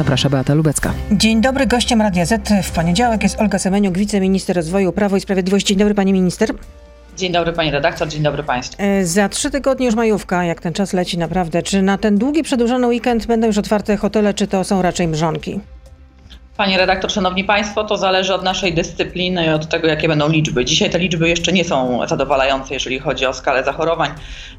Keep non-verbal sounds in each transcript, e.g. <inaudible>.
Zaprasza Beata Lubecka. Dzień dobry, gościem Radia Z w poniedziałek jest Olga Semeniuk, wiceminister rozwoju Prawo i Sprawiedliwość. Dzień dobry pani minister. Dzień dobry pani redaktor, dzień dobry państwu. E, za trzy tygodnie już majówka, jak ten czas leci naprawdę. Czy na ten długi, przedłużony weekend będą już otwarte hotele, czy to są raczej mrzonki? Panie redaktor, szanowni państwo, to zależy od naszej dyscypliny i od tego, jakie będą liczby. Dzisiaj te liczby jeszcze nie są zadowalające, jeżeli chodzi o skalę zachorowań.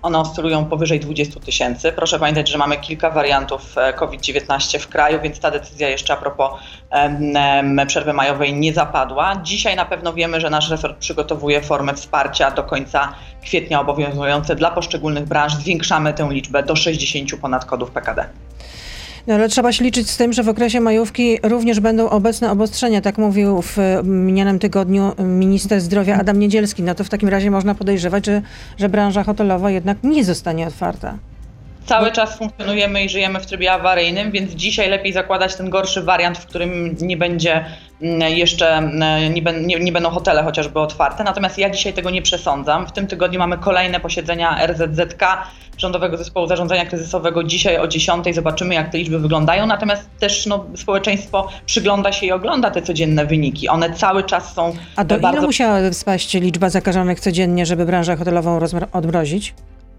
One oscylują powyżej 20 tysięcy. Proszę pamiętać, że mamy kilka wariantów e, COVID-19 w kraju, więc ta decyzja jeszcze a propos przerwy majowej nie zapadła. Dzisiaj na pewno wiemy, że nasz resort przygotowuje formę wsparcia do końca kwietnia obowiązujące dla poszczególnych branż. Zwiększamy tę liczbę do 60 ponad kodów PKD. No ale trzeba się liczyć z tym, że w okresie majówki również będą obecne obostrzenia. Tak mówił w minionym tygodniu minister zdrowia Adam Niedzielski. No to w takim razie można podejrzewać, że, że branża hotelowa jednak nie zostanie otwarta. Cały czas funkcjonujemy i żyjemy w trybie awaryjnym, więc dzisiaj lepiej zakładać ten gorszy wariant, w którym nie będzie mm, jeszcze, mm, nie, nie, nie, będą hotele chociażby otwarte. Natomiast ja dzisiaj tego nie przesądzam. W tym tygodniu mamy kolejne posiedzenia RZZK, Rządowego Zespołu Zarządzania Kryzysowego. Dzisiaj o 10 zobaczymy, jak te liczby wyglądają. Natomiast też no, społeczeństwo przygląda się i ogląda te codzienne wyniki. One cały czas są. A do bardzo... ilu musiała spaść liczba zakażonych codziennie, żeby branżę hotelową odmrozić?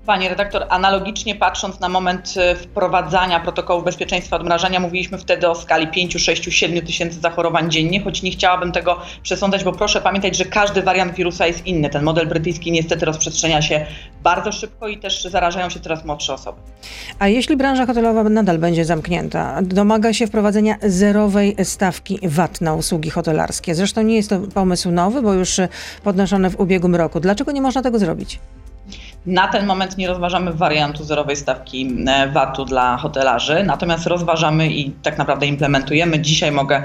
Pani redaktor, analogicznie patrząc na moment e, wprowadzania protokołu bezpieczeństwa odmrażania, mówiliśmy wtedy o skali 5, 6, 7 tysięcy zachorowań dziennie, choć nie chciałabym tego przesądzać, bo proszę pamiętać, że każdy wariant wirusa jest inny. Ten model brytyjski niestety rozprzestrzenia się bardzo szybko i też zarażają się coraz młodsze osoby. A jeśli branża hotelowa nadal będzie zamknięta, domaga się wprowadzenia zerowej stawki VAT na usługi hotelarskie. Zresztą nie jest to pomysł nowy, bo już podnoszony w ubiegłym roku. Dlaczego nie można tego zrobić? Na ten moment nie rozważamy wariantu zerowej stawki e, VAT-u dla hotelarzy, natomiast rozważamy i tak naprawdę implementujemy. Dzisiaj mogę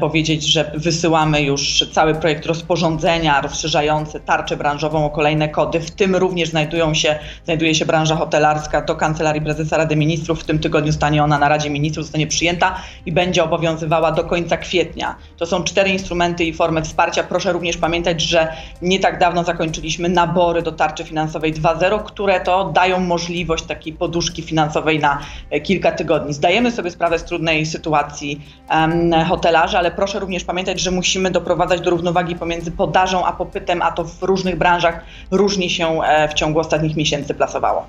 powiedzieć, że wysyłamy już cały projekt rozporządzenia rozszerzający tarczę branżową o kolejne kody. W tym również znajdują się, znajduje się branża hotelarska do Kancelarii Prezesa Rady Ministrów. W tym tygodniu stanie ona na Radzie Ministrów, zostanie przyjęta i będzie obowiązywała do końca kwietnia. To są cztery instrumenty i formy wsparcia. Proszę również pamiętać, że nie tak dawno zakończyliśmy nabory do tarczy finansowej 2.0, które to dają możliwość takiej poduszki finansowej na e, kilka tygodni. Zdajemy sobie sprawę z trudnej sytuacji um, hotelarzy, ale proszę również pamiętać, że musimy doprowadzać do równowagi pomiędzy podażą a popytem, a to w różnych branżach różnie się e, w ciągu ostatnich miesięcy plasowało.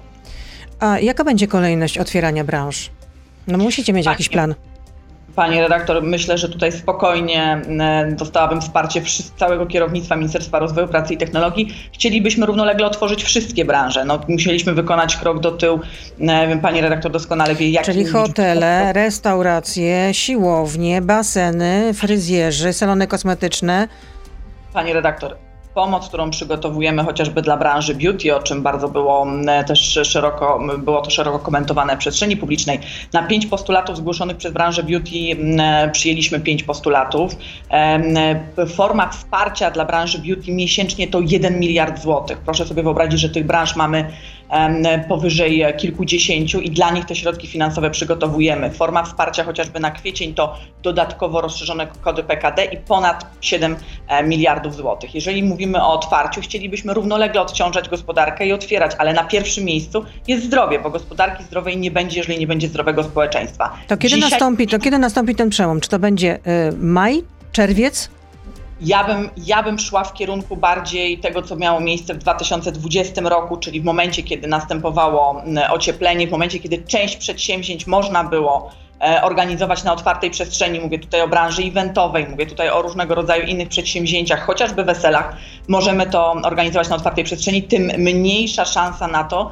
A jaka będzie kolejność otwierania branż? No musicie mieć jakiś plan. Pani redaktor, myślę, że tutaj spokojnie e, dostałabym wsparcie całego kierownictwa Ministerstwa Rozwoju, Pracy i Technologii. Chcielibyśmy równolegle otworzyć wszystkie branże. No, musieliśmy wykonać krok do tyłu. E, pani redaktor doskonale wie, jak. Czyli hotele, restauracje, siłownie, baseny, fryzjerzy, salony kosmetyczne. Pani redaktor, pomoc, którą przygotowujemy chociażby dla branży beauty, o czym bardzo było też szeroko, było to szeroko komentowane w przestrzeni publicznej. Na pięć postulatów zgłoszonych przez branżę beauty przyjęliśmy pięć postulatów. Forma wsparcia dla branży beauty miesięcznie to 1 miliard złotych. Proszę sobie wyobrazić, że tych branż mamy powyżej kilkudziesięciu i dla nich te środki finansowe przygotowujemy. Forma wsparcia chociażby na kwiecień to dodatkowo rozszerzone kody PKD i ponad 7 e, miliardów złotych. Jeżeli mówimy o otwarciu, chcielibyśmy równolegle odciążać gospodarkę i otwierać, ale na pierwszym miejscu jest zdrowie, bo gospodarki zdrowej nie będzie, jeżeli nie będzie zdrowego społeczeństwa. To kiedy, Dzisiaj... nastąpi, to kiedy nastąpi ten przełom? Czy to będzie y, maj, czerwiec? Ja bym, ja bym szła w kierunku bardziej tego, co miało miejsce w 2020 roku, czyli w momencie, kiedy następowało ocieplenie, w momencie, kiedy część przedsięwzięć można było e, organizować na otwartej przestrzeni. Mówię tutaj o branży eventowej, mówię tutaj o różnego rodzaju innych przedsięwzięciach, chociażby weselach. Możemy to organizować na otwartej przestrzeni, tym mniejsza szansa na to,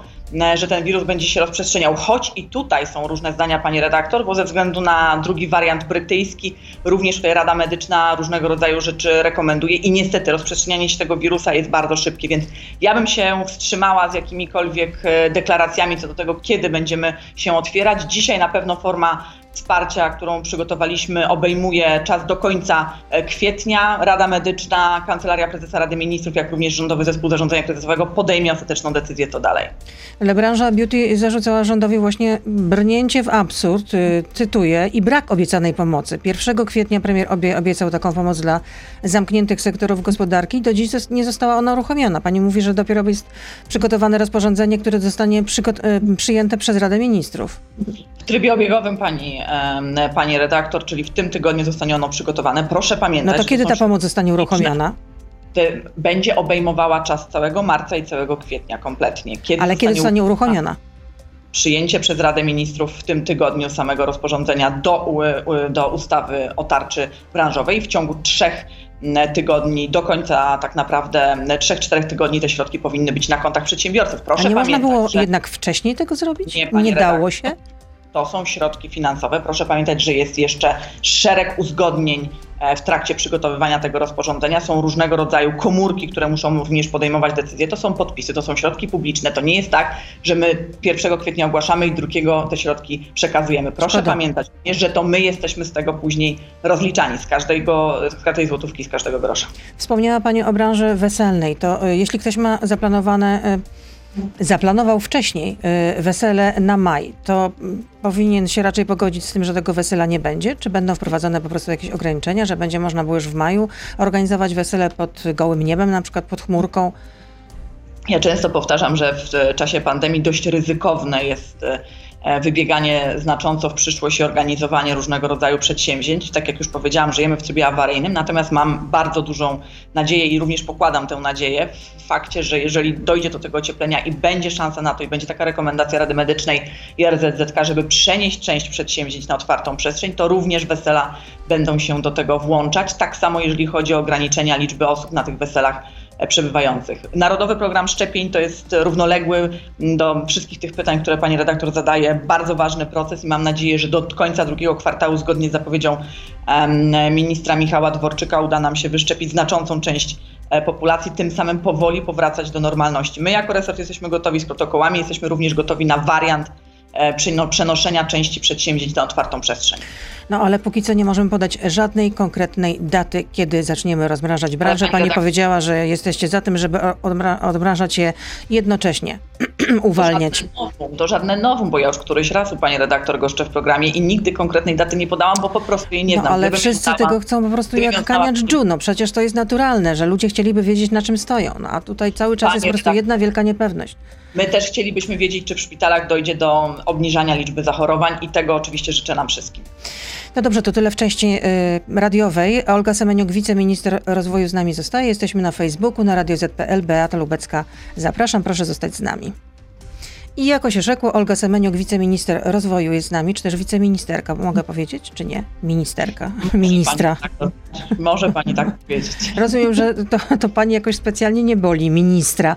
że ten wirus będzie się rozprzestrzeniał. Choć i tutaj są różne zdania, pani redaktor, bo ze względu na drugi wariant brytyjski, również tutaj Rada Medyczna różnego rodzaju rzeczy rekomenduje i niestety rozprzestrzenianie się tego wirusa jest bardzo szybkie, więc ja bym się wstrzymała z jakimikolwiek e, deklaracjami co do tego, kiedy będziemy się otwierać. Dzisiaj na pewno forma wsparcia, którą przygotowaliśmy, obejmuje czas do końca e, kwietnia. Rada Medyczna, Kancelaria Prezesa Rady Ministrów, jak również Rządowy Zespół Zarządzania Kryzysowego podejmie ostateczną decyzję, co dalej. Ale branża beauty zarzucała rządowi właśnie brnięcie w absurd, y, cytuję, i brak obiecanej pomocy. 1 kwietnia premier obie, obiecał taką pomoc dla zamkniętych sektorów gospodarki. Do dziś nie została ona uruchomiona. Pani mówi, że dopiero jest przygotowane rozporządzenie, które zostanie y, przyjęte przez Radę Ministrów. W trybie obiegowym pani pani redaktor, czyli w tym tygodniu zostanie ono przygotowane. Proszę No pamiętać, to że kiedy ta pomoc zostanie uruchomiona? będzie obejmowała czas całego marca i całego kwietnia kompletnie. Kiedy Ale kiedy zostanie uruchomiona? przyjęcie przez Radę Ministrów w tym tygodniu samego rozporządzenia do, do ustawy o tarczy branżowej. W ciągu trzech tygodni, do końca tak naprawdę trzech, czterech tygodni te środki powinny być na kontach przedsiębiorców. Proszę A nie można pamiętać, było że jednak wcześniej tego zrobić? Nie, pani dało się? To są środki finansowe. Proszę pamiętać, że jest jeszcze szereg uzgodnień e, w trakcie przygotowywania tego rozporządzenia. Są różnego rodzaju komórki, które muszą również podejmować decyzje. To są podpisy, to są środki publiczne. To nie jest tak, że my 1 kwietnia ogłaszamy i 2 te środki przekazujemy. Proszę Szkoda. pamiętać, że to my jesteśmy z tego później rozliczani, z, każdego, z każdej złotówki, z każdego grosza. Wspomniała Pani o branży weselnej. To y, jeśli ktoś ma zaplanowane, y, zaplanował wcześniej y, wesele na maj, to mm, powinien się raczej pogodzić z tym, że tego wesela nie będzie? Czy będą wprowadzone po prostu jakieś ograniczenia, że będzie można było już w maju organizować wesele pod gołym niebem, na przykład pod chmurką? Ja często powtarzam, że w czasie pandemii dość ryzykowne jest e, wybieganie znacząco w przyszłość i organizowanie różnego rodzaju przedsięwzięć. Tak jak już powiedziałam, żyjemy w trybie awaryjnym, natomiast mam bardzo dużą nadzieję i również pokładam tę nadzieję w fakcie, że jeżeli dojdzie do tego ocieplenia i będzie szansa na to i będzie taka rekomendacja Rady Medycznej i RZZK, żeby przenieść część przedsięwzięć na otwartą przestrzeń, to również wesela będą się do tego włączać. Tak samo jeżeli chodzi o ograniczenia liczby osób na tych weselach e, przebywających. Narodowy program szczepień to jest równoległy do wszystkich tych pytań, które pani redaktor zadaje, bardzo ważny proces i mam nadzieję, że do końca drugiego kwartału, zgodnie z zapowiedzią ministra Michała Dworczyka, uda nam się wyszczepić znaczącą część e, populacji, tym samym powoli powracać do normalności. My jako resort jesteśmy gotowi z protokołami, jesteśmy również gotowi na wariant e, przenoszenia części przedsięwzięć na otwartą przestrzeń. No ale póki co nie możemy podać żadnej konkretnej daty, kiedy zaczniemy rozmrażać branżę. pani Pani redaktor- powiedziała, że jesteście za tym, żeby odmra- odmrażać je jednocześnie, <clears throat> uwalniać. To żadne, nowum, to żadne nowum, bo ja już któryś raz u pani redaktor goszczę w programie i nigdy konkretnej daty nie podałam, bo po prostu jej nie No znam. ale Gdybym wszyscy tego chcą po prostu jak kamień dżu. No przecież to jest naturalne, że ludzie chcieliby wiedzieć, na czym stoją. No, a tutaj cały czas Panie jest po prostu redaktor. jedna wielka niepewność. My też chcielibyśmy wiedzieć, czy w szpitalach dojdzie do obniżania liczby zachorowań i tego oczywiście życzę nam wszystkim. No dobrze, to tyle w części y, radiowej. Olga Semeniuk, wiceminister rozwoju z nami zostaje. Jesteśmy na Facebooku, na Radio ZPL. Beata Lubecka. Zapraszam, proszę zostać z nami. I jako się rzekło, Olga Semeniuk, wiceminister rozwoju jest z nami, czy też wiceministerka, mogę powiedzieć, czy nie? Ministerka, ministra. Pani tak, może pani tak powiedzieć. Rozumiem, że to, to pani jakoś specjalnie nie boli, ministra.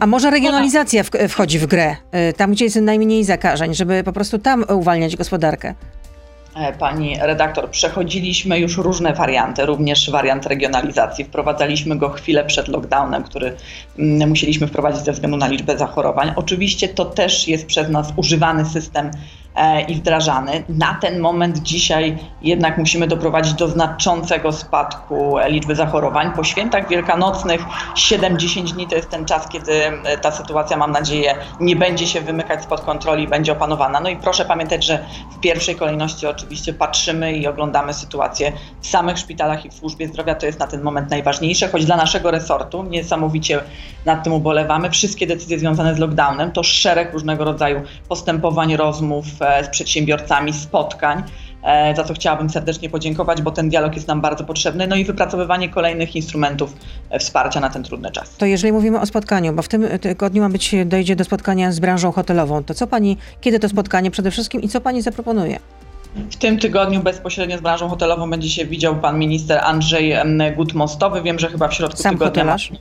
A może regionalizacja w, wchodzi w grę, y, tam gdzie jest najmniej zakażeń, żeby po prostu tam uwalniać gospodarkę? E, Pani redaktor, przechodziliśmy już różne warianty, również wariant regionalizacji. Wprowadzaliśmy go chwilę przed lockdownem, który mm, musieliśmy wprowadzić ze względu na liczbę zachorowań. Oczywiście to też jest przez nas używany system i wdrażany. Na ten moment dzisiaj jednak musimy doprowadzić do znaczącego spadku e, liczby zachorowań. Po świętach wielkanocnych 7-10 dni to jest ten czas, kiedy e, ta sytuacja, mam nadzieję, nie będzie się wymykać spod kontroli, będzie opanowana. No i proszę pamiętać, że w pierwszej kolejności oczywiście patrzymy i oglądamy sytuację w samych szpitalach i w służbie zdrowia. To jest na ten moment najważniejsze, choć dla naszego resortu niesamowicie nad tym ubolewamy. Wszystkie decyzje związane z lockdownem to szereg różnego rodzaju postępowań, rozmów e, z przedsiębiorcami, spotkań. e, Za co chciałabym serdecznie podziękować, bo ten dialog jest nam bardzo potrzebny. No i wypracowywanie kolejnych instrumentów e, wsparcia na ten trudny czas. To jeżeli mówimy o spotkaniu, bo w tym tygodniu ma być, dojdzie do spotkania z branżą hotelową, to co pani, kiedy to spotkanie przede wszystkim i co pani zaproponuje? W tym tygodniu bezpośrednio z branżą hotelową będzie się widział pan minister Andrzej Gut-Mostowy. Wiem, że chyba w środku Sam tygodnia. hotelarz?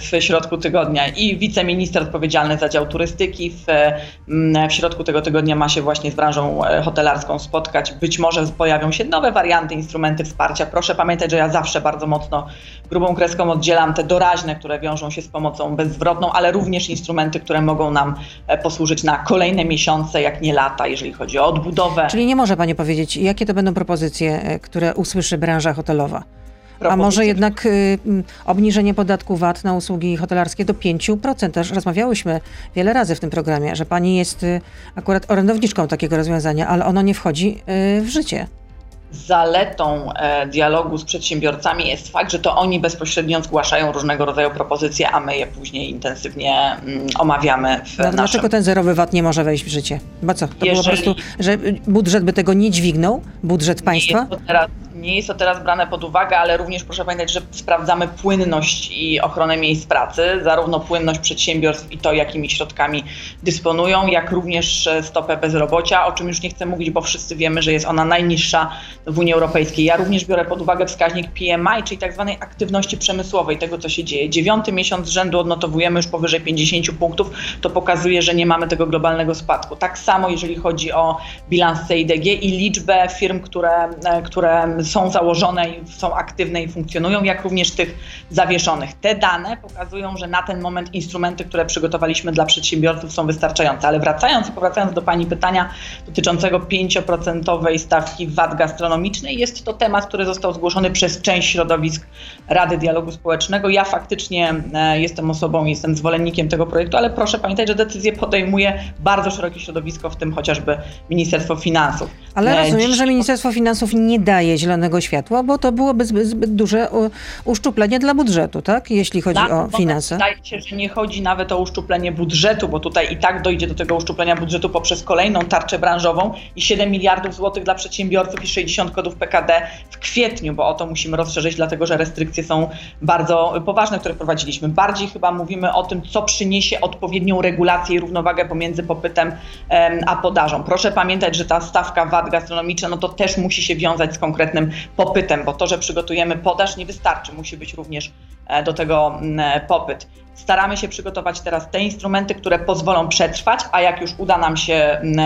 W środku tygodnia i wiceminister odpowiedzialny za dział turystyki. W, w środku tego tygodnia ma się właśnie z branżą e, hotelarską spotkać. Być może pojawią się nowe warianty, instrumenty wsparcia. Proszę pamiętać, że ja zawsze bardzo mocno grubą kreską oddzielam te doraźne, które wiążą się z pomocą bezzwrotną, ale również instrumenty, które mogą nam e, posłużyć na kolejne miesiące, jak nie lata, jeżeli chodzi o odbudowę. Czyli nie może pani powiedzieć, jakie to będą propozycje, e, które usłyszy branża hotelowa? A może jednak y, obniżenie podatku VAT na usługi hotelarskie do 5%. Też rozmawiałyśmy wiele razy w tym programie, że pani jest y, akurat orędowniczką takiego rozwiązania, ale ono nie wchodzi y, w życie. zaletą e, dialogu z przedsiębiorcami jest fakt, że to oni bezpośrednio zgłaszają różnego rodzaju propozycje, a my je później intensywnie mm, omawiamy w no, naszym... Dlaczego ten zerowy VAT nie może wejść w życie? Bo co? To Jeżeli... było po prostu, że budżet by tego nie dźwignął? Budżet państwa? Nie jest to teraz nie jest to teraz brane pod uwagę, ale również proszę pamiętać, że sprawdzamy płynność i ochronę miejsc pracy, zarówno płynność przedsiębiorstw i to, jakimi środkami dysponują, jak również e, stopę bezrobocia, o czym już nie chcę mówić, bo wszyscy wiemy, że jest ona najniższa w Unii Europejskiej. Ja również biorę pod uwagę wskaźnik PMI, czyli tak zwanej aktywności przemysłowej, tego co się dzieje. Dziewiąty miesiąc z rzędu odnotowujemy już powyżej 50 punktów, to pokazuje, że nie mamy tego globalnego spadku. Tak samo jeżeli chodzi o bilans CIDG i liczbę firm, które, e, które są założone i są aktywne i funkcjonują, jak również tych zawieszonych. Te dane pokazują, że na ten moment instrumenty, które przygotowaliśmy dla przedsiębiorców są wystarczające. Ale wracając i powracając do Pani pytania dotyczącego 5% stawki VAT gastronomicznej, jest to temat, który został zgłoszony przez część środowisk Rady Dialogu Społecznego. Ja faktycznie e, jestem osobą, jestem zwolennikiem tego projektu, ale proszę pamiętać, że decyzję podejmuje bardzo szerokie środowisko, w tym chociażby Ministerstwo Finansów. Ale e, rozumiem, że Ministerstwo Finansów nie daje zielonego zielonego światła, bo to byłoby zbyt, zbyt duże uszczuplenie dla budżetu, tak? Jeśli chodzi o finanse. Wydaje się, że nie chodzi nawet o uszczuplenie budżetu, bo tutaj i tak dojdzie do tego uszczuplenia budżetu poprzez kolejną tarczę branżową i 7 miliardów złotych dla przedsiębiorców i 60 kodów PKD w kwietniu, bo o to musimy rozszerzyć, dlatego że restrykcje są bardzo poważne, które wprowadziliśmy. Bardziej chyba mówimy o tym, co przyniesie odpowiednią regulację i równowagę pomiędzy popytem a podażą. Proszę pamiętać, że ta stawka VAT gastronomiczna, no to też musi się wiązać z konkretnym popytem, bo to, że przygotujemy podaż nie wystarczy, musi być również e, do tego mm, popyt. Staramy się przygotować teraz te instrumenty, które pozwolą przetrwać, a jak już uda nam się mm,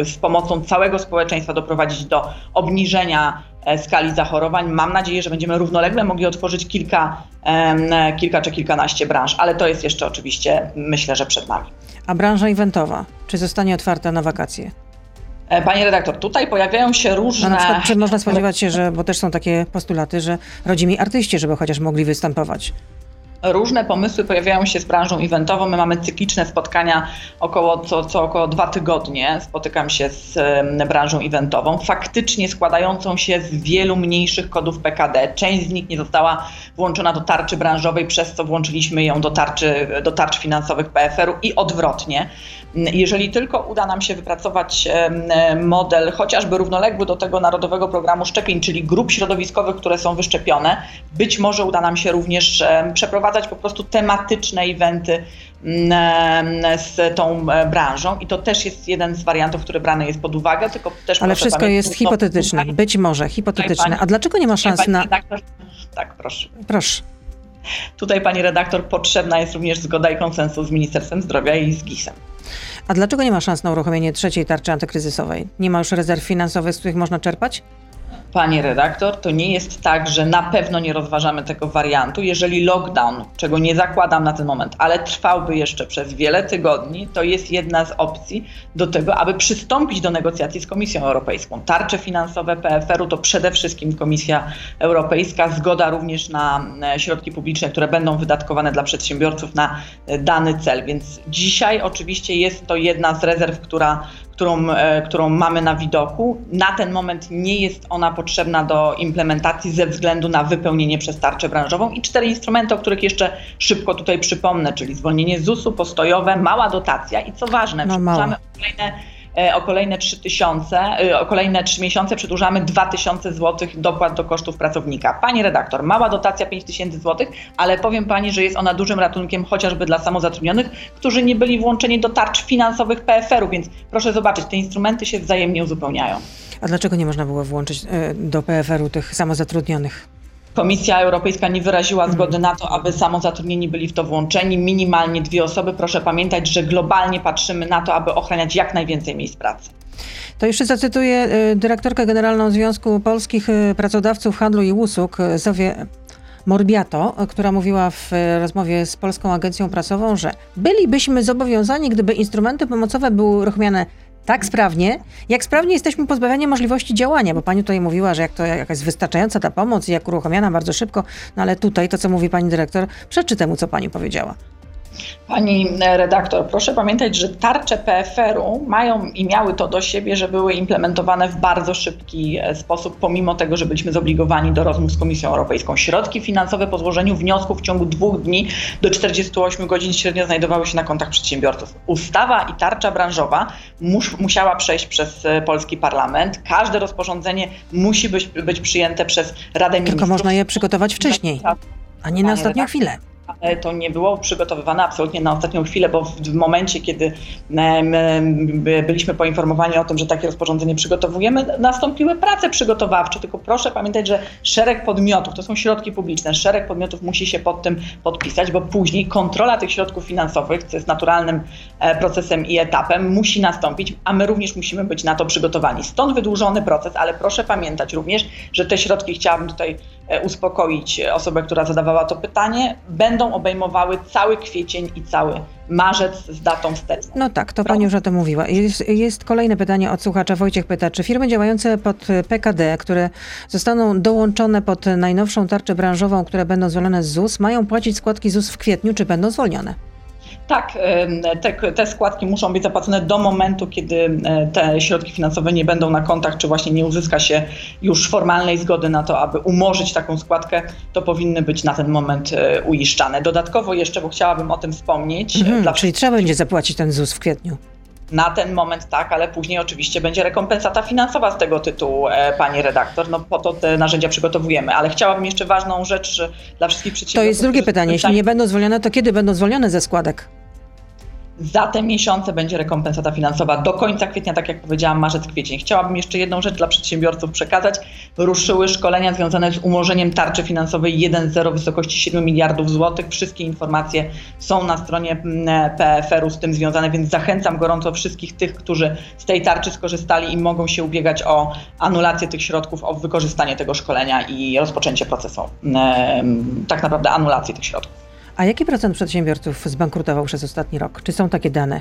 e, z pomocą całego społeczeństwa doprowadzić do obniżenia e, skali zachorowań, mam nadzieję, że będziemy równolegle mogli otworzyć kilka, kilka czy kilkanaście branż, ale to jest jeszcze oczywiście, myślę, że przed nami. A branża eventowa, czy zostanie otwarta na wakacje? E, Pani redaktor, tutaj pojawiają się różne. No na przykład, czy można spodziewać się, że, bo też są takie postulaty, że rodzimi artyści, żeby chociaż mogli występować. Różne pomysły pojawiają się z branżą eventową. My mamy cykliczne spotkania około, co, co około dwa tygodnie. Spotykam się z branżą eventową, faktycznie składającą się z wielu mniejszych kodów PKD. Część z nich nie została włączona do tarczy branżowej, przez co włączyliśmy ją do tarczy, do tarcz finansowych PFR-u i odwrotnie. Jeżeli tylko uda nam się wypracować model chociażby równoległy do tego Narodowego Programu Szczepień, czyli grup środowiskowych, które są wyszczepione, być może uda nam się również przeprowadzać po prostu tematyczne eventy z tą branżą i to też jest jeden z wariantów, który brany jest pod uwagę, tylko też Ale wszystko jest hipotetyczne, być może hipotetyczne. A dlaczego nie ma szans na... Tak, proszę. Proszę. Tutaj pani redaktor potrzebna jest również zgoda i konsensus z Ministerstwem Zdrowia i z GIS-em. A dlaczego nie ma szans na uruchomienie trzeciej tarczy antykryzysowej? Nie ma już rezerw finansowych, z których można czerpać? Pani redaktor, to nie jest tak, że na pewno nie rozważamy tego wariantu. Jeżeli lockdown, czego nie zakładam na ten moment, ale trwałby jeszcze przez wiele tygodni, to jest jedna z opcji do tego, aby przystąpić do negocjacji z Komisją Europejską. Tarcze finansowe PFR-u to przede wszystkim Komisja Europejska, zgoda również na e, środki publiczne, które będą wydatkowane dla przedsiębiorców na e, dany cel. Więc dzisiaj oczywiście jest to jedna z rezerw, która którą, e, którą mamy na widoku. Na ten moment nie jest ona potrzebna do implementacji ze względu na wypełnienie przez tarczę branżową i cztery instrumenty, o których jeszcze szybko tutaj przypomnę, czyli zwolnienie ZUS-u, postojowe, mała dotacja i co ważne, no, kolejne E, o kolejne 3 tysiące, e, o kolejne 3 miesiące przedłużamy 2 tysiące złotych dopłat do kosztów pracownika. Pani redaktor, mała dotacja 5 tysięcy złotych, ale powiem Pani, że jest ona dużym ratunkiem chociażby dla samozatrudnionych, którzy nie byli włączeni do tarcz finansowych PFR-u, więc proszę zobaczyć, te instrumenty się wzajemnie uzupełniają. A dlaczego nie można było włączyć e, do PFR-u tych samozatrudnionych? Komisja Europejska nie wyraziła zgody na to, aby samozatrudnieni byli w to włączeni. Minimalnie dwie osoby. Proszę pamiętać, że globalnie patrzymy na to, aby ochraniać jak najwięcej miejsc pracy. To jeszcze zacytuję y, dyrektorkę generalną Związku Polskich y, Pracodawców Handlu i Usług, y, Zowię Morbiato, która mówiła w rozmowie z Polską Agencją Prasową, że bylibyśmy zobowiązani, gdyby instrumenty pomocowe były uruchamiane tak sprawnie, jak sprawnie jesteśmy pozbawiani możliwości działania, bo pani tutaj mówiła, że jak to jakaś wystarczająca ta pomoc i jak uruchomiona bardzo szybko, no ale tutaj to, co mówi pani dyrektor, przeczy temu, co pani powiedziała. Pani redaktor, proszę pamiętać, że tarcze PFR-u mają i miały to do siebie, że były implementowane w bardzo szybki e, sposób, pomimo tego, że byliśmy zobligowani do rozmów z Komisją Europejską. Środki finansowe po złożeniu wniosków w ciągu dwóch dni do 48 godzin średnio znajdowały się na kontach przedsiębiorców. Ustawa i tarcza branżowa mus, musiała przejść przez e, polski parlament. Każde rozporządzenie musi być, być przyjęte przez Radę Ministrów. Tylko można je przygotować wcześniej, a nie na ostatnią chwilę to nie było przygotowywane absolutnie na ostatnią chwilę, bo w momencie, kiedy byliśmy poinformowani o tym, że takie rozporządzenie przygotowujemy, nastąpiły prace przygotowawcze. Tylko proszę pamiętać, że szereg podmiotów, to są środki publiczne, szereg podmiotów musi się pod tym podpisać, bo później kontrola tych środków finansowych, co jest naturalnym procesem i etapem, musi nastąpić, a my również musimy być na to przygotowani. Stąd wydłużony proces, ale proszę pamiętać również, że te środki, chciałabym tutaj e, uspokoić osobę, która zadawała to pytanie, będą obejmowały cały kwiecień i cały marzec z datą wsteczną. No tak, to pani już o tym mówiła. Jest, jest, kolejne pytanie od słuchacza. Wojciech pyta, czy firmy działające pod PKD, które zostaną dołączone pod najnowszą tarczę branżową, które będą zwolnione z ZUS, mają płacić składki ZUS w kwietniu, czy będą zwolnione? Tak, te, te, składki muszą być zapłacone do momentu, kiedy te środki finansowe nie będą na kontach, czy właśnie nie uzyska się już formalnej zgody na to, aby umorzyć taką składkę, to powinny być na ten moment e, uiszczane. Dodatkowo jeszcze, bo chciałabym o tym wspomnieć. Mhm, czyli trzeba będzie zapłacić ten ZUS w kwietniu. Na ten moment tak, ale później oczywiście będzie rekompensata finansowa z tego tytułu, e, pani redaktor. No po to te narzędzia przygotowujemy. Ale chciałabym jeszcze ważną rzecz dla wszystkich przedsiębiorców. To jest drugie pytanie. Jeśli nie będą zwolnione, to kiedy będą zwolnione ze składek? Za te miesiące będzie rekompensata finansowa do końca kwietnia, tak jak powiedziałam, marzec, kwiecień. Chciałabym jeszcze jedną rzecz dla przedsiębiorców przekazać. Ruszyły szkolenia związane z umorzeniem tarczy finansowej 1.0 w wysokości 7 miliardów złotych. Wszystkie informacje są na stronie mm, PFR-u z tym związane, więc zachęcam gorąco wszystkich tych, którzy z tej tarczy skorzystali i mogą się ubiegać o anulację tych środków, o wykorzystanie tego szkolenia i rozpoczęcie procesu, mm, tak naprawdę anulacji tych środków. A jaki procent przedsiębiorców zbankrutował przez ostatni rok? Czy są takie dane?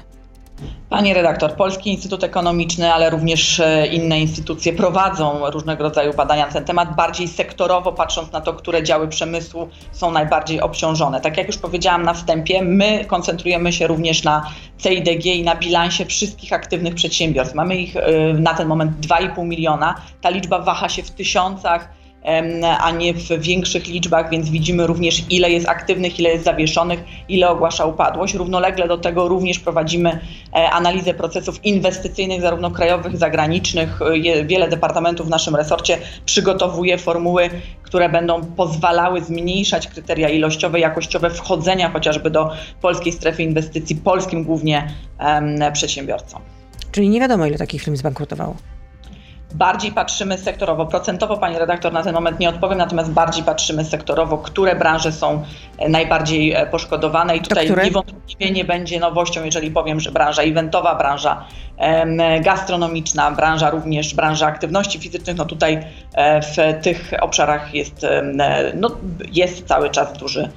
Pani redaktor, Polski Instytut Ekonomiczny, ale również e, inne instytucje prowadzą różnego rodzaju badania na ten temat, bardziej sektorowo patrząc na to, które działy przemysłu są najbardziej obciążone. Tak jak już powiedziałam na wstępie, my koncentrujemy się również na CIDG i na bilansie wszystkich aktywnych przedsiębiorstw. Mamy ich e, na ten moment 2,5 miliona. Ta liczba waha się w tysiącach a nie w większych liczbach, więc widzimy również ile jest aktywnych, ile jest zawieszonych, ile ogłasza upadłość. Równolegle do tego również prowadzimy e, analizę procesów inwestycyjnych, zarówno krajowych, zagranicznych. Wiele departamentów w naszym resorcie przygotowuje formuły, które będą pozwalały zmniejszać kryteria ilościowe, jakościowe wchodzenia chociażby do polskiej strefy inwestycji, polskim głównie przedsiębiorcom. Czyli nie wiadomo, ile takich firm zbankrutowało. Bardziej patrzymy sektorowo. Procentowo, pani redaktor, na ten moment nie odpowiem, natomiast bardziej patrzymy sektorowo, które branże są e, najbardziej e, poszkodowane. I tutaj niewątpliwie nie będzie nowością, jeżeli powiem, że branża eventowa, branża gastronomiczna, branża również, branża aktywności fizycznych, no tutaj e, w tych obszarach jest, no, jest cały czas duży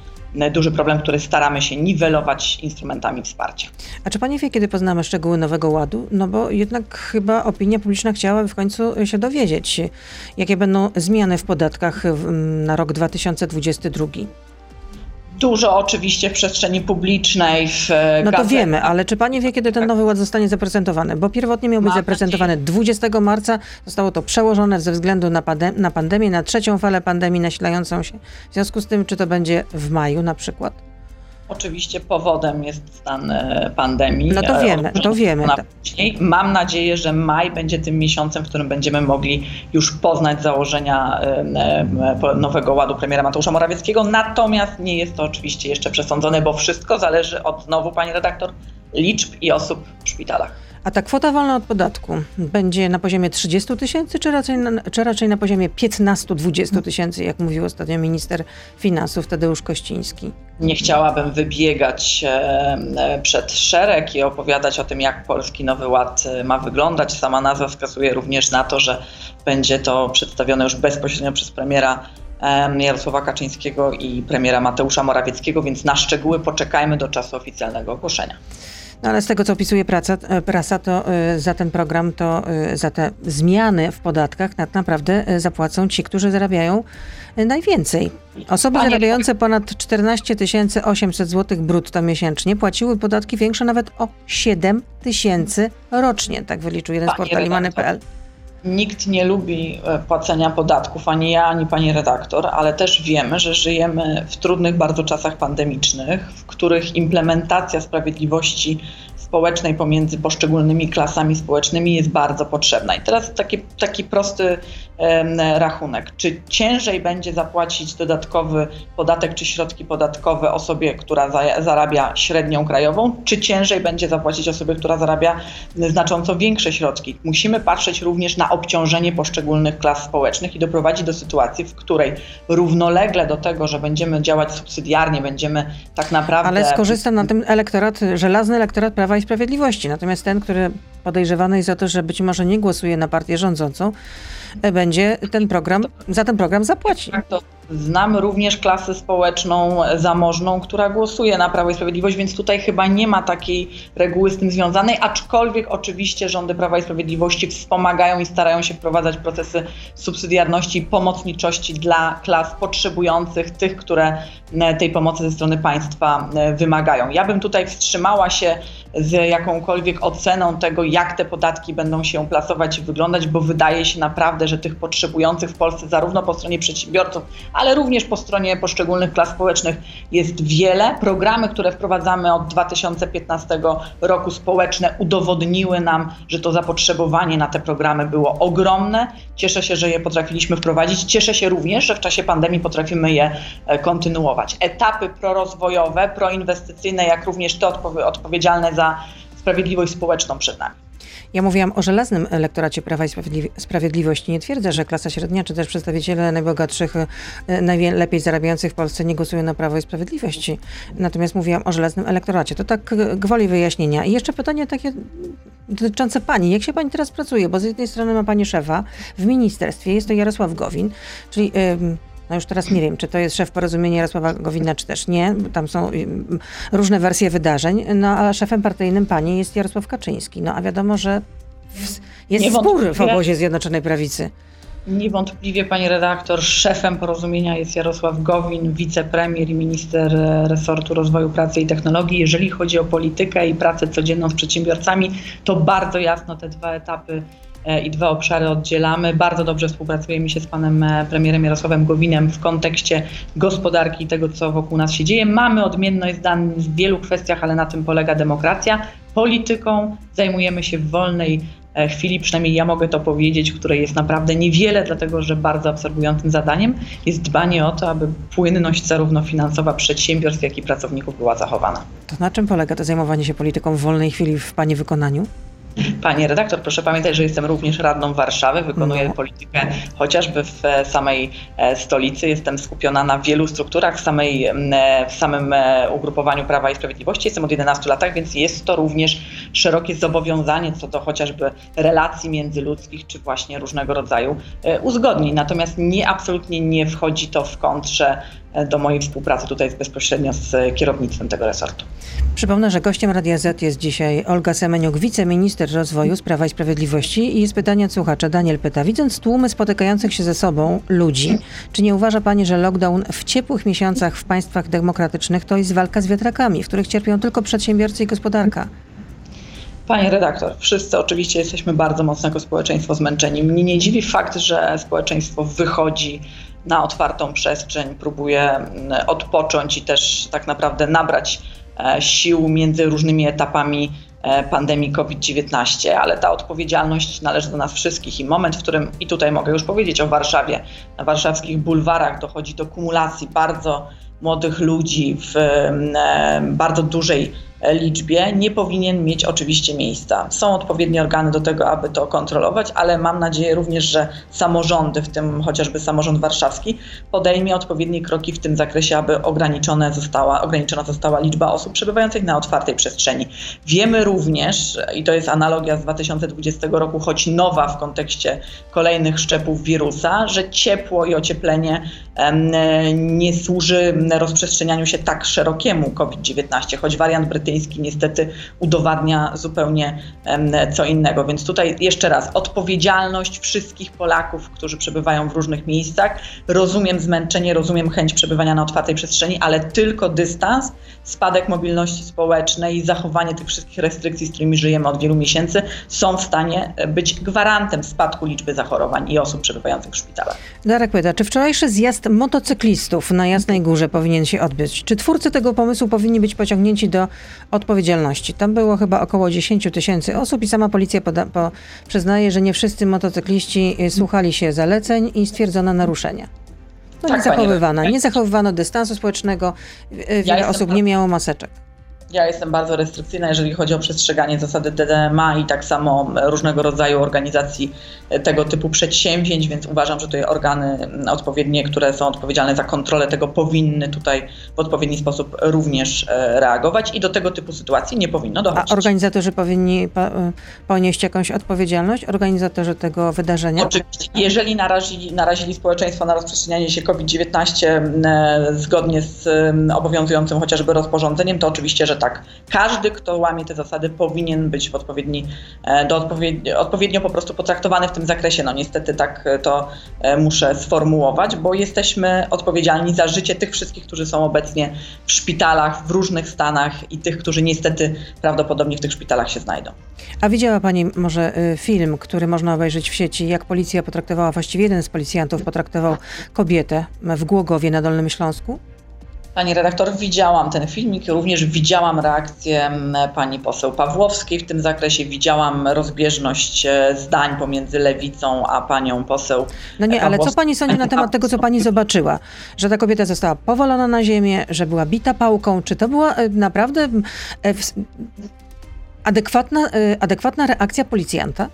duży problem, który staramy się niwelować instrumentami wsparcia. A czy Pani wie, kiedy poznamy szczegóły Nowego Ładu? No bo jednak chyba opinia publiczna chciałaby w końcu się dowiedzieć, jakie będą zmiany w podatkach na rok 2022 dużo oczywiście w przestrzeni publicznej. W e, no to wiemy, ale czy pani wie, kiedy ten nowy ład zostanie zaprezentowany? Bo pierwotnie miał być Mam zaprezentowany nadzieję. 20 marca, zostało to przełożone ze względu na, na pandemię, na trzecią falę pandemii nasilającą się. W związku z tym, czy to będzie w maju na przykład? Oczywiście powodem jest stan e, pandemii. No to wiemy, to wiemy. Później. Mam nadzieję, że maj będzie tym miesiącem, w którym będziemy mogli już poznać założenia e, e, nowego ładu premiera Mateusza Morawieckiego. Natomiast nie jest to oczywiście jeszcze przesądzone, bo wszystko zależy od znowu, pani redaktor, liczb i osób w szpitalach. A ta kwota wolna od podatku będzie na poziomie 30 tysięcy, czy raczej, czy raczej na poziomie 15-20 tysięcy, jak mówił ostatnio minister finansów Tadeusz Kościński? Nie chciałabym wybiegać e, przed szereg i opowiadać o tym, jak Polski Nowy Ład e, ma wyglądać. Sama nazwa wskazuje również na to, że będzie to przedstawione już bezpośrednio przez premiera Jarosława Kaczyńskiego i premiera Mateusza Morawieckiego, więc na szczegóły poczekajmy do czasu oficjalnego ogłoszenia. No ale z tego, co opisuje praca, e, prasa, to y, za ten program, to y, za te zmiany w podatkach tak naprawdę zapłacą ci, którzy zarabiają najwięcej. Osoby Panie- zarabiające ponad 14 800 zł brutto miesięcznie płaciły podatki większe nawet o 7 tysięcy rocznie. Tak wyliczył jeden z Panie portali redaktor, Many.pl. Nikt nie lubi e, płacenia podatków, ani ja, ani pani redaktor, ale też wiemy, że żyjemy w trudnych bardzo czasach pandemicznych, w których implementacja sprawiedliwości społecznej pomiędzy poszczególnymi klasami społecznymi jest bardzo potrzebna. I teraz taki, taki prosty rachunek. Czy ciężej będzie zapłacić dodatkowy podatek czy środki podatkowe osobie, która za, zarabia średnią krajową, czy ciężej będzie zapłacić osobie, która zarabia znacząco większe środki? Musimy patrzeć również na obciążenie poszczególnych klas społecznych i doprowadzić do sytuacji, w której równolegle do tego, że będziemy działać subsydiarnie, będziemy tak naprawdę. Ale skorzysta na tym elektorat, żelazny elektorat Prawa i Sprawiedliwości. Natomiast ten, który podejrzewany jest o to, że być może nie głosuje na partię rządzącą, będzie ten program, za ten program zapłaci. Tak, to znamy również klasę społeczną zamożną, która głosuje na Prawo i Sprawiedliwość, więc tutaj chyba nie ma takiej reguły z tym związanej, aczkolwiek oczywiście rządy Prawa i Sprawiedliwości wspomagają i starają się wprowadzać procesy subsydiarności i pomocniczości dla klas potrzebujących, tych, które e, tej pomocy ze strony państwa e, wymagają. Ja bym tutaj wstrzymała się z jakąkolwiek oceną tego, jak te podatki będą się plasować i wyglądać, bo wydaje się naprawdę, że tych potrzebujących w Polsce zarówno po stronie przedsiębiorców, ale również po stronie poszczególnych klas społecznych jest wiele. Programy, które wprowadzamy od 2015 roku społeczne udowodniły nam, że to zapotrzebowanie na te programy było ogromne. Cieszę się, że je potrafiliśmy wprowadzić. Cieszę się również, że w czasie pandemii potrafimy je e, kontynuować. Etapy prorozwojowe, proinwestycyjne, jak również te odpowie- odpowiedzialne za sprawiedliwość społeczną przed nami. Ja mówiłam o żelaznym elektoracie Prawa i Sprawiedli- Sprawiedliwości. Nie twierdzę, że klasa średnia, czy też przedstawiciele najbogatszych, e, najlepiej zarabiających w Polsce nie głosują na Prawo i Sprawiedliwość. Natomiast mówiłam o żelaznym elektoracie. To tak gwoli wyjaśnienia. I jeszcze pytanie takie dotyczące pani. Jak się pani teraz pracuje? Bo z jednej strony ma pani szefa w ministerstwie, jest to Jarosław Gowin, czyli... ym, no już teraz nie wiem, czy to jest szef porozumienia Jarosława Gowina, czy też nie. Tam są ym, różne wersje wydarzeń. No a szefem partyjnym pani jest Jarosław Kaczyński. No a wiadomo, że jest spór w obozie Zjednoczonej Prawicy. Niewątpliwie, pani redaktor, szefem porozumienia jest Jarosław Gowin, wicepremier i minister e, resortu rozwoju pracy i technologii. Jeżeli chodzi o politykę i pracę codzienną z przedsiębiorcami, to bardzo jasno te dwa etapy i dwa obszary oddzielamy. Bardzo dobrze współpracujemy się z panem e, premierem Jarosławem Gowinem w kontekście gospodarki i tego, co wokół nas się dzieje. Mamy odmienność zdań w wielu kwestiach, ale na tym polega demokracja. Polityką zajmujemy się w wolnej e, chwili, przynajmniej ja mogę to powiedzieć, której jest naprawdę niewiele, dlatego że bardzo absorbującym zadaniem jest dbanie o to, aby płynność zarówno finansowa przedsiębiorstw, jak i pracowników była zachowana. To na czym polega to zajmowanie się polityką w wolnej chwili w pani wykonaniu? Panie redaktor, proszę pamiętać, że jestem również radną Warszawy, wykonuję No. politykę chociażby w e, samej e, stolicy. Jestem skupiona na wielu strukturach w, samej, e, w samym ugrupowaniu Prawa i Sprawiedliwości. Jestem od 11 lat, więc jest to również szerokie zobowiązanie co do chociażby relacji międzyludzkich, czy właśnie różnego rodzaju uzgodnień. Natomiast nie, absolutnie nie wchodzi to w kontrze do mojej współpracy tutaj bezpośrednio z kierownictwem tego resortu. Przypomnę, że gościem Radia Z jest dzisiaj Olga Semeniuk, wiceminister rozwoju z Prawa i Sprawiedliwości. I jest pytanie od słuchacza. Daniel pyta, widząc tłumy spotykających się ze sobą ludzi, czy nie uważa pani, że lockdown w ciepłych miesiącach w państwach demokratycznych to jest walka z wiatrakami, w których cierpią tylko przedsiębiorcy i gospodarka? Panie redaktor, wszyscy oczywiście jesteśmy bardzo mocno jako społeczeństwo zmęczeni. Mnie nie dziwi fakt, że społeczeństwo wychodzi na otwartą przestrzeń, próbuje mm, odpocząć i też tak naprawdę nabrać e, sił między różnymi etapami e, pandemii COVID-19, ale ta odpowiedzialność należy do nas wszystkich i moment, w którym, i tutaj mogę już powiedzieć o Warszawie, na warszawskich bulwarach dochodzi do kumulacji bardzo młodych ludzi w e, bardzo dużej liczbie, nie powinien mieć oczywiście miejsca. Są odpowiednie organy do tego, aby to kontrolować, ale mam nadzieję również, że samorządy, w tym chociażby samorząd warszawski, podejmie odpowiednie kroki w tym zakresie, aby ograniczone została, ograniczona została liczba osób przebywających na otwartej przestrzeni. Wiemy również, i to jest analogia z 2020 roku, choć nowa w kontekście kolejnych szczepów wirusa, że ciepło i ocieplenie nie służy rozprzestrzenianiu się tak szerokiemu COVID-19, choć wariant brytyjski niestety udowadnia zupełnie co innego. Więc tutaj jeszcze raz odpowiedzialność wszystkich Polaków, którzy przebywają w różnych miejscach. Rozumiem zmęczenie, rozumiem chęć przebywania na otwartej przestrzeni, ale tylko dystans, spadek mobilności społecznej i zachowanie tych wszystkich restrykcji, z którymi żyjemy od wielu miesięcy, są w stanie być gwarantem spadku liczby zachorowań i osób przebywających w szpitalach. Darek pyta, czy wczorajszy zjazd motocyklistów na Jasnej Górze powinien się odbyć? Czy twórcy tego pomysłu powinni być pociągnięci do odpowiedzialności? Tam było chyba około 10 tysięcy osób i sama policja poda- po, przyznaje, że nie wszyscy motocykliści y, słuchali się zaleceń i stwierdzono naruszenia. No Tak, nie zachowywano, nie zachowywano dystansu społecznego, y, wiele jestem osób nie miało maseczek. Ja jestem bardzo restrykcyjna, jeżeli chodzi o przestrzeganie zasady DDMA i tak samo różnego rodzaju organizacji tego typu przedsięwzięć, więc uważam, że tutaj organy odpowiednie, które są odpowiedzialne za kontrolę tego, powinny tutaj w odpowiedni sposób również e, reagować i do tego typu sytuacji nie powinno A dochodzić. organizatorzy powinni po, ponieść jakąś odpowiedzialność? Organizatorzy tego wydarzenia? Oczywiście, jeżeli narazili, narazili społeczeństwo na rozprzestrzenianie się COVID-19 e, zgodnie z e, obowiązującym chociażby rozporządzeniem, to oczywiście, że tak. Każdy, kto łamie te zasady, powinien być w odpowiedni, e, do odpowiedni, odpowiednio po prostu potraktowany w tym zakresie. No niestety tak e, to e, muszę sformułować, bo jesteśmy odpowiedzialni za życie tych wszystkich, którzy są obecnie w szpitalach w różnych stanach i tych, którzy niestety prawdopodobnie w tych szpitalach się znajdą. A widziała Pani może y, film, który można obejrzeć w sieci, jak policja potraktowała, właściwie jeden z policjantów potraktował kobietę w Głogowie na Dolnym Śląsku? Pani redaktor, widziałam ten filmik, również widziałam reakcję m, pani poseł Pawłowskiej w tym zakresie, widziałam rozbieżność e, zdań pomiędzy lewicą a panią poseł. No nie, ale co. Pani sądzi na temat tego, co Pani zobaczyła? Że ta kobieta została powalona na ziemię, że była bita pałką. Czy to była y, naprawdę w- adekwatna, adekwatna reakcja policjanta?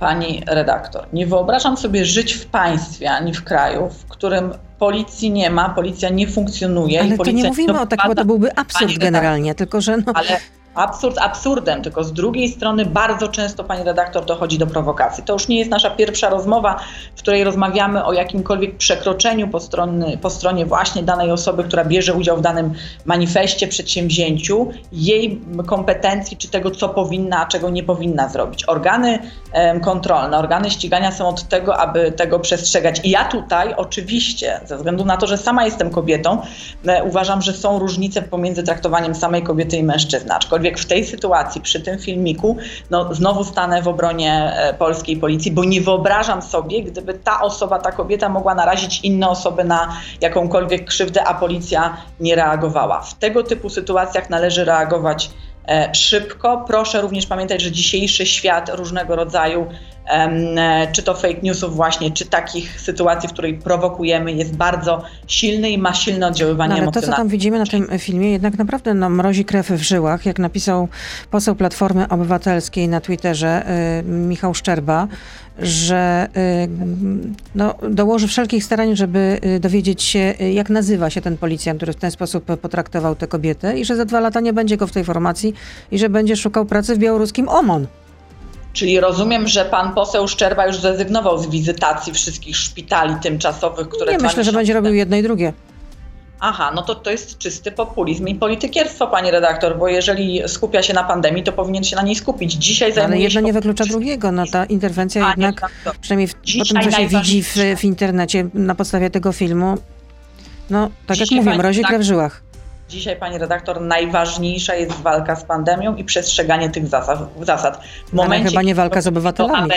Pani redaktor, nie wyobrażam sobie żyć w państwie ani w kraju, w którym policji nie ma, policja nie funkcjonuje. i Ale to policja nie mówimy o tak, bo to byłby absurd generalnie, tylko że no, Ale absurd absurdem, tylko z drugiej strony bardzo często, pani redaktor, dochodzi do prowokacji. To już nie jest nasza pierwsza rozmowa, w której rozmawiamy o jakimkolwiek przekroczeniu po, po stronie właśnie danej osoby, która bierze udział w danym manifestie, przedsięwzięciu, jej kompetencji, czy tego, co powinna, a czego nie powinna zrobić. Organy kontrolne, organy ścigania są od tego, aby tego przestrzegać. I ja tutaj oczywiście, ze względu na to, że sama jestem kobietą, e, uważam, że są różnice pomiędzy traktowaniem samej kobiety i mężczyzny. Aczkolwiek w tej sytuacji, przy tym filmiku, no, znowu stanę w obronie e, polskiej policji, bo nie wyobrażam sobie, gdyby ta osoba, ta kobieta mogła narazić inne osoby na jakąkolwiek krzywdę, a policja nie reagowała. W tego typu sytuacjach należy reagować e, szybko. Proszę również pamiętać, że dzisiejszy świat różnego rodzaju, czy to fake newsów właśnie, czy takich sytuacji, w której prowokujemy, jest bardzo silny i ma silne oddziaływanie No, ale to, co emocjonalne. tam widzimy na tym filmie, jednak naprawdę no, mrozi krew w żyłach, jak napisał poseł Platformy Obywatelskiej na Twitterze y, Michał Szczerba, że y, no, dołoży wszelkich starań, żeby y, dowiedzieć się, jak nazywa się ten policjant, który w ten sposób potraktował tę kobietę i że za dwa lata nie będzie go w tej formacji i że będzie szukał pracy w białoruskim OMON. Czyli rozumiem, że pan poseł Szczerba już zrezygnował z wizytacji wszystkich szpitali tymczasowych, które Nie myślę, że będzie robił jedno i drugie. Aha, no to to jest czysty populizm i politykierstwo, pani redaktor, bo jeżeli skupia się na pandemii, to powinien się na niej skupić. Dzisiaj No, ale zajmuje jedno się nie wyklucza drugiego. No ta interwencja jednak, redaktor, przynajmniej w, po tym, co się widzi w, w internecie na podstawie tego filmu, no tak jak Dzisiaj, mówię, pani mrozi krew w żyłach. Dzisiaj, pani redaktor, najważniejsza jest walka z pandemią i przestrzeganie tych zasad. zasad. W Ale chyba nie walka z obywatelami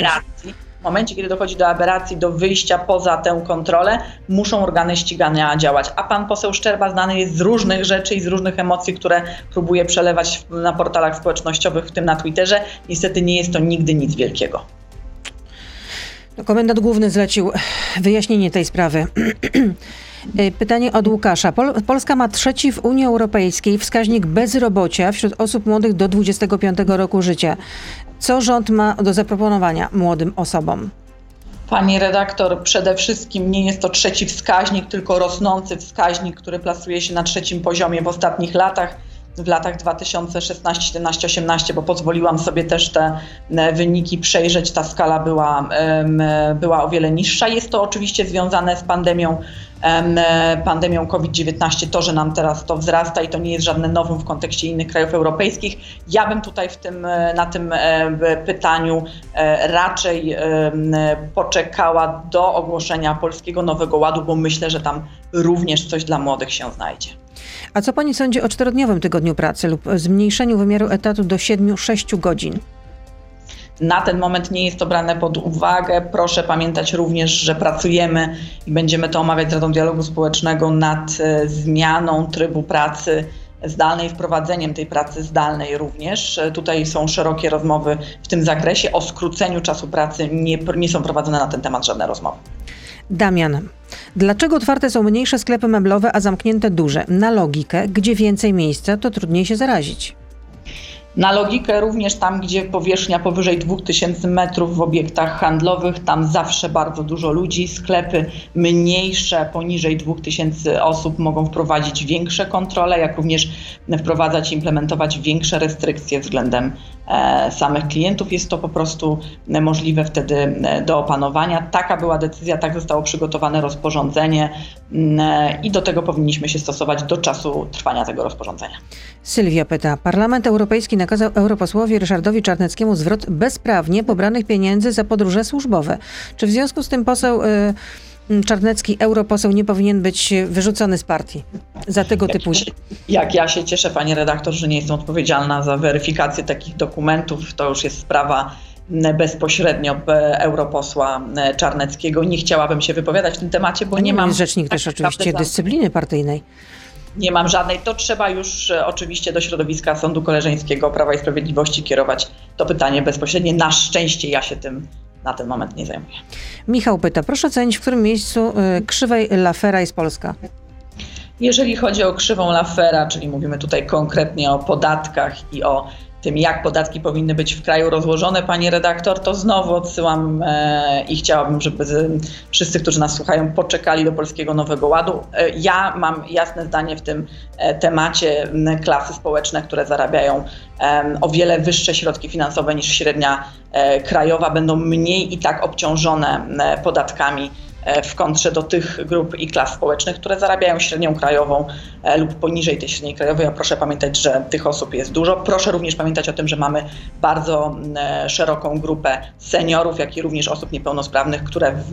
w momencie, kiedy dochodzi do aberracji, do wyjścia poza tę kontrolę, muszą organy ścigania działać. A pan poseł Szczerba znany jest z różnych rzeczy i z różnych emocji, które próbuje przelewać na portalach społecznościowych, w tym na Twitterze. Niestety nie jest to nigdy nic wielkiego. No, Komendant główny zlecił wyjaśnienie tej sprawy. <clears throat> Y, Pytanie od Łukasza. Pol Polska ma trzeci w Unii Europejskiej wskaźnik bezrobocia wśród osób młodych do 25 roku życia. Co rząd ma do zaproponowania młodym osobom? Pani redaktor, przede wszystkim nie jest to trzeci wskaźnik, tylko rosnący wskaźnik, który plasuje się na trzecim poziomie w ostatnich latach. W latach 2016, 17, 18, bo pozwoliłam sobie też te e, wyniki przejrzeć, ta skala była, była o wiele niższa. Jest to oczywiście związane z pandemią e, pandemią COVID-19, to, że nam teraz to wzrasta i to nie jest żadne nowum w kontekście innych krajów europejskich. Ja bym tutaj w tym, e, na tym pytaniu raczej poczekała do ogłoszenia Polskiego Nowego Ładu, bo myślę, że tam również coś dla młodych się znajdzie. A co pani sądzi o czterodniowym tygodniu pracy lub zmniejszeniu wymiaru etatu do 7-6 godzin? Na ten moment nie jest to brane pod uwagę. Proszę pamiętać również, że pracujemy i będziemy to omawiać z Radą Dialogu Społecznego nad e, zmianą trybu pracy zdalnej, wprowadzeniem tej pracy zdalnej również. E, tutaj są szerokie rozmowy w tym zakresie. O skróceniu czasu pracy nie, nie są prowadzone na ten temat żadne rozmowy. Damian, dlaczego otwarte są mniejsze sklepy meblowe, a zamknięte duże? Na logikę, gdzie więcej miejsca, to trudniej się zarazić. Na logikę również tam, gdzie powierzchnia powyżej 2000 metrów w obiektach handlowych, tam zawsze bardzo dużo ludzi. Sklepy mniejsze, poniżej 2000 osób mogą wprowadzić większe kontrole, jak również wprowadzać i implementować większe restrykcje względem samych klientów. Jest to po prostu możliwe wtedy e, do opanowania. Taka była decyzja, tak zostało przygotowane rozporządzenie mm, e, i do tego powinniśmy się stosować do czasu trwania tego rozporządzenia. Sylwia pyta. Parlament Europejski nakazał europosłowi Ryszardowi Czarneckiemu zwrot bezprawnie pobranych pieniędzy za podróże służbowe. Czy w związku z tym poseł y, Czarnecki, europoseł, nie powinien być wyrzucony z partii za tego jak typu... Jak ja się cieszę, panie redaktor, że nie jestem odpowiedzialna za weryfikację takich dokumentów. To już jest sprawa bezpośrednio europosła Czarneckiego. Nie chciałabym się wypowiadać w tym temacie, bo nie mam... Jest rzecznik też oczywiście dyscypliny partyjnej nie mam żadnej, to trzeba już e, oczywiście do środowiska Sądu Koleżeńskiego Prawa i Sprawiedliwości kierować to pytanie bezpośrednie. Na szczęście ja się tym na ten moment nie zajmuję. Michał pyta, proszę ocenić, w którym miejscu y, krzywej Lafera jest Polska? Jeżeli chodzi o krzywą Lafera, czyli mówimy tutaj konkretnie o podatkach i o tym, jak podatki powinny być w kraju rozłożone, pani redaktor, to znowu odsyłam e, i chciałabym, żeby z, wszyscy, którzy nas słuchają, poczekali do Polskiego Nowego Ładu. E, ja mam jasne zdanie w tym e, temacie. Klasy społeczne, które zarabiają o wiele wyższe środki finansowe niż średnia e, krajowa, będą mniej i tak obciążone podatkami w kontrze do tych grup i klas społecznych, które zarabiają średnią krajową e, lub poniżej tej średniej krajowej. A proszę pamiętać, że tych osób jest dużo. Proszę również pamiętać o tym, że mamy bardzo e, szeroką grupę seniorów, jak i również osób niepełnosprawnych, które, w,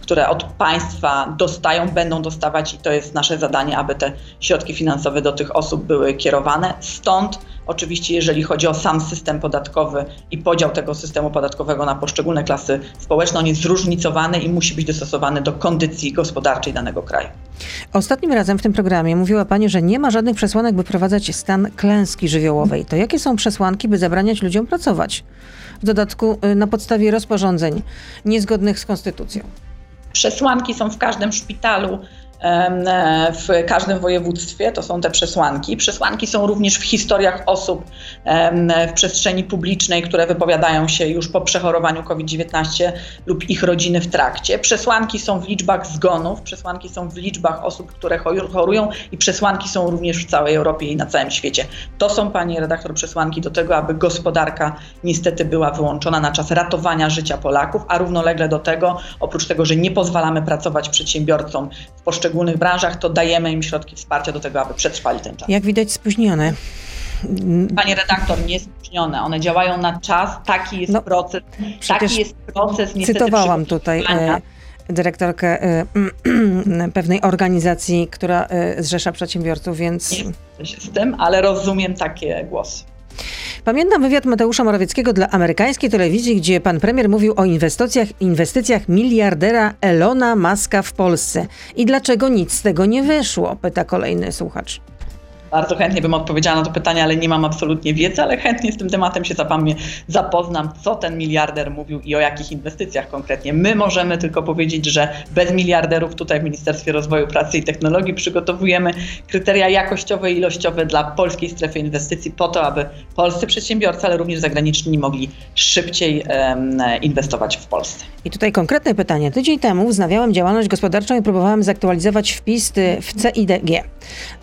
które od państwa dostają, będą dostawać i to jest nasze zadanie, aby te środki finansowe do tych osób były kierowane. Stąd Oczywiście, jeżeli chodzi o sam system podatkowy i podział tego systemu podatkowego na poszczególne klasy społeczne, on jest zróżnicowany i musi być dostosowany do kondycji gospodarczej danego kraju. Ostatnim razem w tym programie mówiła Pani, że nie ma żadnych przesłanek, by wprowadzać stan klęski żywiołowej. To jakie są przesłanki, by zabraniać ludziom pracować? W dodatku y, na podstawie rozporządzeń niezgodnych z konstytucją. Przesłanki są w każdym szpitalu w każdym województwie, to są te przesłanki. Przesłanki są również w historiach osób w przestrzeni publicznej, które wypowiadają się już po przechorowaniu COVID-19 lub ich rodziny w trakcie. Przesłanki są w liczbach zgonów, przesłanki są w liczbach osób, które chorują i przesłanki są również w całej Europie i na całym świecie. To są, pani redaktor, przesłanki do tego, aby gospodarka niestety była wyłączona na czas ratowania życia Polaków, a równolegle do tego, oprócz tego, że nie pozwalamy pracować przedsiębiorcom w poszczególnych poszczególnych branżach, to dajemy im środki wsparcia do tego, aby przetrwali ten czas. Jak widać spóźnione. Panie redaktor, nie spóźnione. One działają na czas. Taki jest no, proces. Taki jest proces. Niestety, cytowałam tutaj e, dyrektorkę e, <clears throat> pewnej organizacji, która e, zrzesza przedsiębiorców, więc... Nie się z tym, ale rozumiem takie głosy. Pamiętam wywiad Mateusza Morawieckiego dla amerykańskiej telewizji, gdzie pan premier mówił o inwestycjach, inwestycjach miliardera Elona Muska w Polsce. I dlaczego nic z tego nie wyszło? Pyta kolejny słuchacz. Bardzo chętnie bym odpowiedziała na to pytanie, ale nie mam absolutnie wiedzy, ale chętnie z tym tematem się zapoznam, co ten miliarder mówił i o jakich inwestycjach konkretnie. My możemy tylko powiedzieć, że bez miliarderów tutaj w Ministerstwie Rozwoju Pracy i Technologii przygotowujemy kryteria jakościowe i ilościowe dla polskiej strefy inwestycji po to, aby polscy przedsiębiorcy, ale również zagraniczni mogli szybciej um, inwestować w Polsce. I tutaj konkretne pytanie. Tydzień temu wznawiałem działalność gospodarczą i próbowałem zaktualizować wpis w CIDG.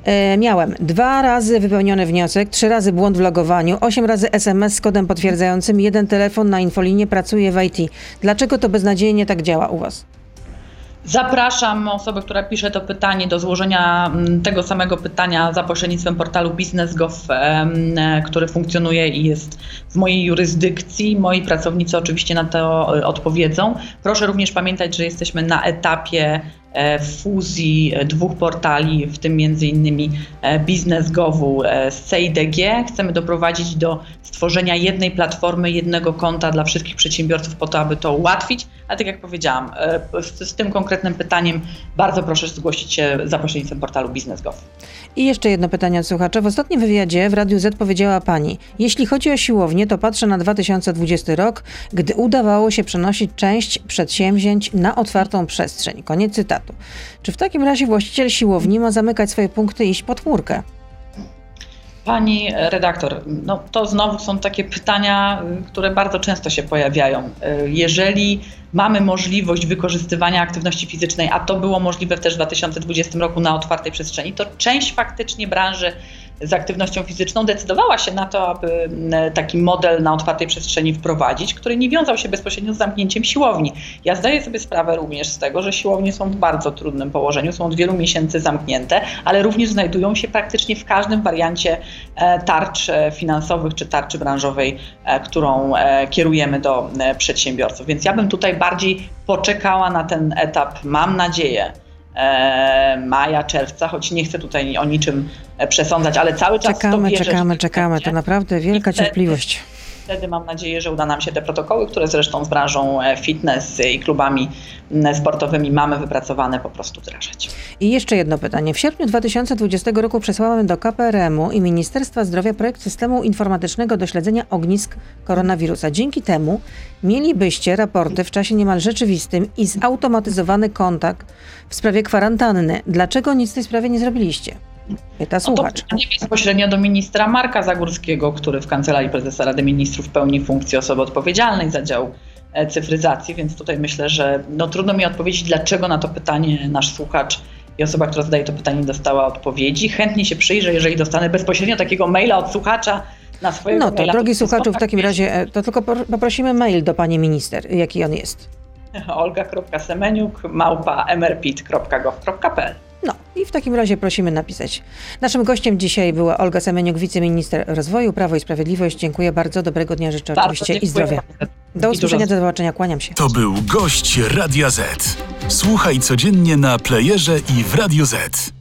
E, miałem Dwa razy wypełniony wniosek, trzy razy błąd w logowaniu, osiem razy SMS z kodem potwierdzającym, jeden telefon na infolinie pracuje w IT. Dlaczego to beznadziejnie tak działa u Was? Zapraszam osobę, która pisze to pytanie do złożenia mm, tego samego pytania za pośrednictwem portalu Business.gov, który funkcjonuje i jest w mojej jurysdykcji. Moi pracownicy oczywiście na to e, odpowiedzą. Proszę również pamiętać, że jesteśmy na etapie fuzji dwóch portali, w tym innymi e, Biznes.govu e, z CIDG. Chcemy doprowadzić do stworzenia jednej platformy, jednego konta dla wszystkich przedsiębiorców po to, aby to ułatwić. A tak jak powiedziałam, z, z tym konkretnym pytaniem bardzo proszę zgłosić się za pośrednictwem portalu Biznes.gov. I jeszcze jedno pytanie od słuchacza. W ostatnim wywiadzie w Radiu Z powiedziała Pani, jeśli chodzi o siłownię, to patrzę na 2020 rok, gdy udawało się przenosić część przedsięwzięć na otwartą przestrzeń. Koniec cytatu. Czy w takim razie właściciel siłowni ma zamykać swoje punkty i iść pod chmurkę? Pani redaktor, no to znowu są takie pytania, które bardzo często się pojawiają. Jeżeli mamy możliwość wykorzystywania aktywności fizycznej, a to było możliwe też w 2020 roku na otwartej przestrzeni, to część faktycznie branży z aktywnością fizyczną decydowała się na to, aby taki model na otwartej przestrzeni wprowadzić, który nie wiązał się bezpośrednio z zamknięciem siłowni. Ja zdaję sobie sprawę również z tego, że siłownie są w bardzo trudnym położeniu, są od wielu miesięcy zamknięte, ale również znajdują się praktycznie w każdym wariancie e, tarcz e, finansowych czy tarczy branżowej, e, którą kierujemy do przedsiębiorców. Więc ja bym tutaj bardziej poczekała na ten etap, mam nadzieję, maja, czerwca, choć nie chcę tutaj o niczym e, przesądzać, ale cały czas czekamy, to wierzę, czekamy, czekamy. To naprawdę wielka cierpliwość. Wtedy mam nadzieję, że uda nam się te protokoły, które zresztą z branżą e, fitness i klubami sportowymi mamy wypracowane, po prostu wdrażać. I jeszcze jedno pytanie. W sierpniu 2020 roku przesłałem do KPRM-u i Ministerstwa Zdrowia projekt systemu informatycznego do śledzenia ognisk koronawirusa. Dzięki temu mielibyście raporty w czasie niemal rzeczywistym i zautomatyzowany kontakt w sprawie kwarantanny. Dlaczego nic w tej sprawie nie zrobiliście? Pyta słuchacz. To pytanie bezpośrednio do ministra Marka Zagórskiego, który w Kancelarii Prezesa Rady Ministrów pełni funkcję osoby odpowiedzialnej za dział e, cyfryzacji, więc tutaj myślę, że no, trudno mi odpowiedzieć, dlaczego na to pytanie nasz słuchacz i osoba, która zadaje to pytanie, dostała odpowiedzi. Chętnie się przyjrzę, jeżeli dostanę bezpośrednio takiego maila od słuchacza No to, maila, drogi słuchaczu, w takim razie e, to tylko poprosimy mail do pani minister, jaki on jest. <laughs> olga.semeniuk małpa mrpit.gov.pl no i w takim razie prosimy napisać. Naszym gościem dzisiaj była Olga Semeniuk, wiceminister rozwoju, Prawo i Sprawiedliwość. Dziękuję bardzo, dobrego dnia życzę bardzo oczywiście i zdrowia. Do usłyszenia, do zobaczenia, kłaniam się. To był gość Radia Z. Słuchaj codziennie na playerze i w Radio Z.